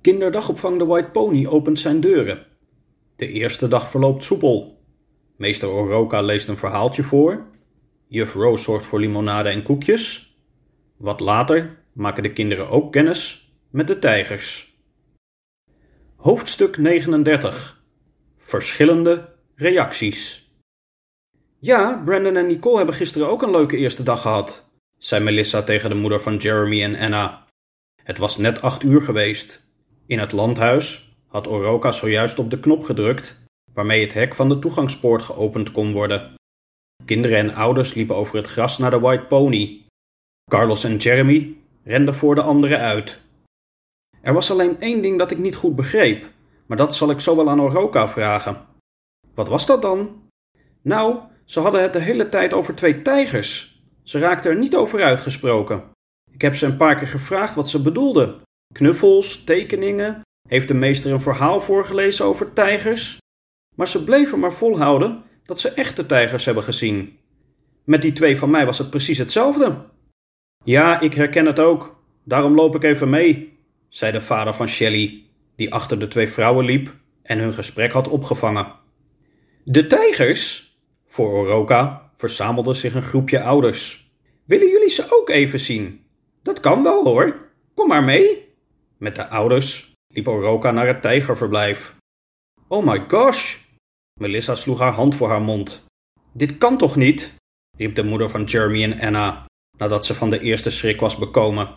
Kinderdagopvang de White Pony opent zijn deuren. De eerste dag verloopt soepel. Meester Oroka leest een verhaaltje voor. Juf Rose zorgt voor limonade en koekjes. Wat later maken de kinderen ook kennis met de tijgers. Hoofdstuk 39 Verschillende reacties. Ja, Brandon en Nicole hebben gisteren ook een leuke eerste dag gehad, zei Melissa tegen de moeder van Jeremy en Anna. Het was net acht uur geweest. In het landhuis had Oroka zojuist op de knop gedrukt, waarmee het hek van de toegangspoort geopend kon worden. Kinderen en ouders liepen over het gras naar de White Pony. Carlos en Jeremy renden voor de anderen uit. Er was alleen één ding dat ik niet goed begreep, maar dat zal ik zo wel aan Oroka vragen. Wat was dat dan? Nou, ze hadden het de hele tijd over twee tijgers. Ze raakte er niet over uitgesproken. Ik heb ze een paar keer gevraagd wat ze bedoelden. Knuffels, tekeningen, heeft de meester een verhaal voorgelezen over tijgers? Maar ze bleven maar volhouden dat ze echte tijgers hebben gezien. Met die twee van mij was het precies hetzelfde. Ja, ik herken het ook. Daarom loop ik even mee, zei de vader van Shelley, die achter de twee vrouwen liep en hun gesprek had opgevangen. De tijgers? Voor Oroka verzamelde zich een groepje ouders. Willen jullie ze ook even zien? Dat kan wel hoor. Kom maar mee. Met de ouders liep Oroka naar het tijgerverblijf. Oh my gosh! Melissa sloeg haar hand voor haar mond. Dit kan toch niet? riep de moeder van Jeremy en Anna, nadat ze van de eerste schrik was bekomen.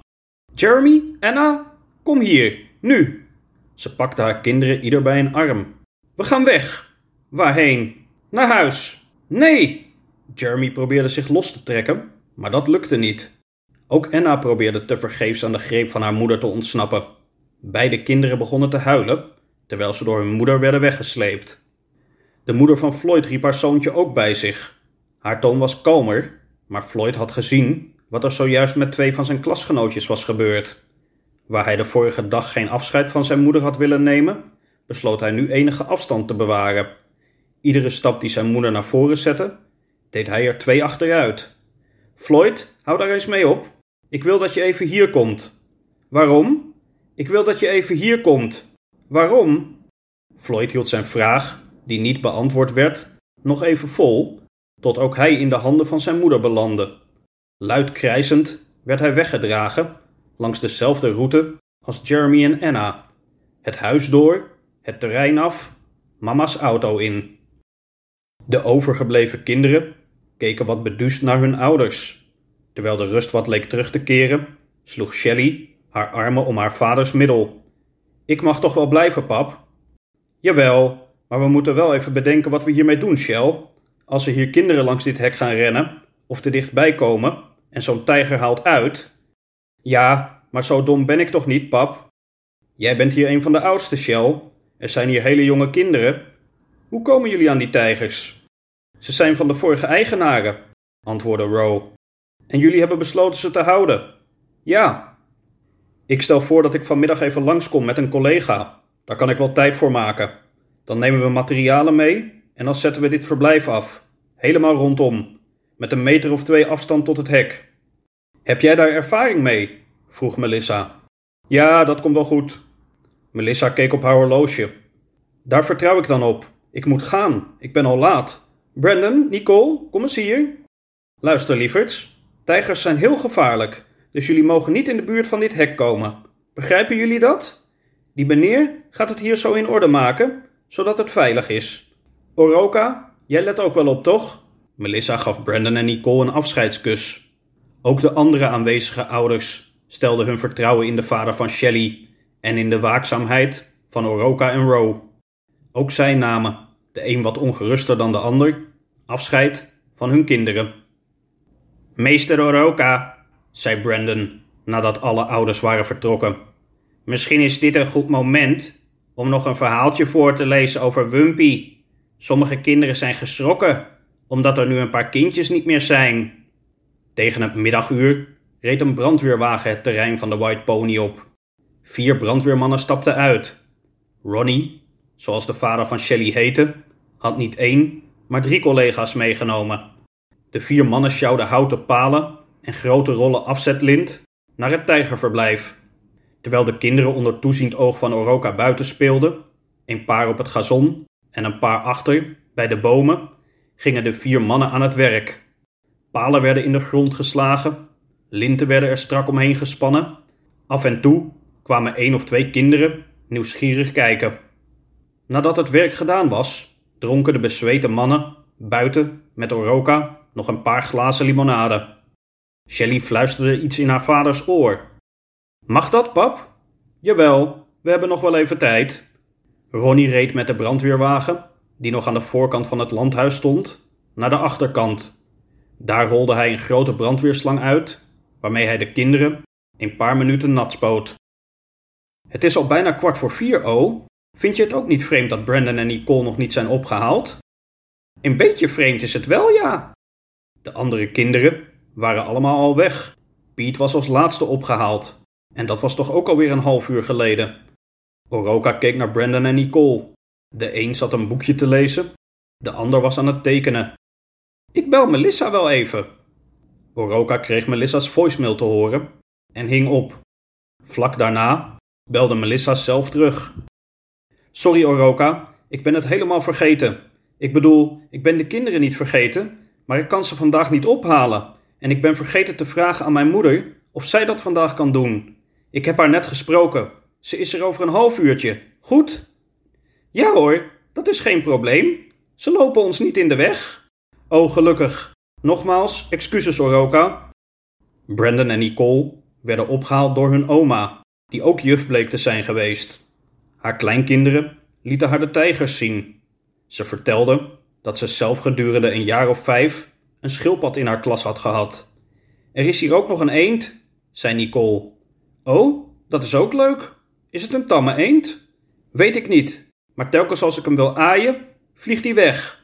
Jeremy, Anna, kom hier, nu! Ze pakte haar kinderen ieder bij een arm. We gaan weg. Waarheen? Naar huis. Nee! Jeremy probeerde zich los te trekken, maar dat lukte niet. Ook Anna probeerde tevergeefs aan de greep van haar moeder te ontsnappen. Beide kinderen begonnen te huilen, terwijl ze door hun moeder werden weggesleept. De moeder van Floyd riep haar zoontje ook bij zich. Haar toon was kalmer, maar Floyd had gezien wat er zojuist met twee van zijn klasgenootjes was gebeurd. Waar hij de vorige dag geen afscheid van zijn moeder had willen nemen, besloot hij nu enige afstand te bewaren. Iedere stap die zijn moeder naar voren zette, deed hij er twee achteruit. Floyd, hou daar eens mee op. Ik wil dat je even hier komt. Waarom? Ik wil dat je even hier komt. Waarom? Floyd hield zijn vraag, die niet beantwoord werd, nog even vol, tot ook hij in de handen van zijn moeder belandde. Luid krijzend werd hij weggedragen langs dezelfde route als Jeremy en Anna. Het huis door, het terrein af, mama's auto in. De overgebleven kinderen keken wat beduust naar hun ouders. Terwijl de rust wat leek terug te keren, sloeg Shelley haar armen om haar vaders middel. Ik mag toch wel blijven, pap? Jawel, maar we moeten wel even bedenken wat we hiermee doen, Shell. Als er hier kinderen langs dit hek gaan rennen, of te dichtbij komen, en zo'n tijger haalt uit. Ja, maar zo dom ben ik toch niet, pap? Jij bent hier een van de oudste, Shell. Er zijn hier hele jonge kinderen. Hoe komen jullie aan die tijgers? Ze zijn van de vorige eigenaren, antwoordde Row. En jullie hebben besloten ze te houden? Ja. Ik stel voor dat ik vanmiddag even langskom met een collega. Daar kan ik wel tijd voor maken. Dan nemen we materialen mee en dan zetten we dit verblijf af. Helemaal rondom. Met een meter of twee afstand tot het hek. Heb jij daar ervaring mee? vroeg Melissa. Ja, dat komt wel goed. Melissa keek op haar horloge. Daar vertrouw ik dan op. Ik moet gaan. Ik ben al laat. Brandon, Nicole, kom eens hier. Luister, lieverds. Tijgers zijn heel gevaarlijk, dus jullie mogen niet in de buurt van dit hek komen. Begrijpen jullie dat? Die meneer gaat het hier zo in orde maken, zodat het veilig is. Oroka, jij let ook wel op, toch? Melissa gaf Brandon en Nicole een afscheidskus. Ook de andere aanwezige ouders stelden hun vertrouwen in de vader van Shelley en in de waakzaamheid van Oroka en Roe. Ook zij namen, de een wat ongeruster dan de ander, afscheid van hun kinderen. Meester Oroka, zei Brandon nadat alle ouders waren vertrokken. Misschien is dit een goed moment om nog een verhaaltje voor te lezen over Wumpy. Sommige kinderen zijn geschrokken omdat er nu een paar kindjes niet meer zijn. Tegen het middaguur reed een brandweerwagen het terrein van de White Pony op. Vier brandweermannen stapten uit. Ronnie, zoals de vader van Shelley heette, had niet één, maar drie collega's meegenomen. De vier mannen sjouwden houten palen en grote rollen afzetlint naar het tijgerverblijf. Terwijl de kinderen onder toeziend oog van Oroka buiten speelden, een paar op het gazon en een paar achter, bij de bomen, gingen de vier mannen aan het werk. Palen werden in de grond geslagen, linten werden er strak omheen gespannen. Af en toe kwamen één of twee kinderen nieuwsgierig kijken. Nadat het werk gedaan was, dronken de bezweten mannen buiten met Oroka nog een paar glazen limonade. Shelly fluisterde iets in haar vaders oor. Mag dat, pap? Jawel, we hebben nog wel even tijd. Ronnie reed met de brandweerwagen, die nog aan de voorkant van het landhuis stond, naar de achterkant. Daar rolde hij een grote brandweerslang uit, waarmee hij de kinderen een paar minuten nat spoot. Het is al bijna kwart voor vier, O. Vind je het ook niet vreemd dat Brandon en Nicole nog niet zijn opgehaald? Een beetje vreemd is het wel, ja. De andere kinderen waren allemaal al weg. Piet was als laatste opgehaald. En dat was toch ook alweer een half uur geleden. Oroka keek naar Brandon en Nicole. De een zat een boekje te lezen, de ander was aan het tekenen. Ik bel Melissa wel even. Oroka kreeg Melissa's voicemail te horen en hing op. Vlak daarna belde Melissa zelf terug. Sorry Oroka, ik ben het helemaal vergeten. Ik bedoel, ik ben de kinderen niet vergeten, maar ik kan ze vandaag niet ophalen. En ik ben vergeten te vragen aan mijn moeder of zij dat vandaag kan doen. Ik heb haar net gesproken. Ze is er over een half uurtje. Goed? Ja hoor, dat is geen probleem. Ze lopen ons niet in de weg. Oh, gelukkig. Nogmaals, excuses Oroka. Brandon en Nicole werden opgehaald door hun oma, die ook juf bleek te zijn geweest. Haar kleinkinderen lieten haar de tijgers zien. Ze vertelde dat ze zelf gedurende een jaar of vijf een schildpad in haar klas had gehad. Er is hier ook nog een eend, zei Nicole. Oh, dat is ook leuk. Is het een tamme eend? Weet ik niet, maar telkens als ik hem wil aaien, vliegt hij weg.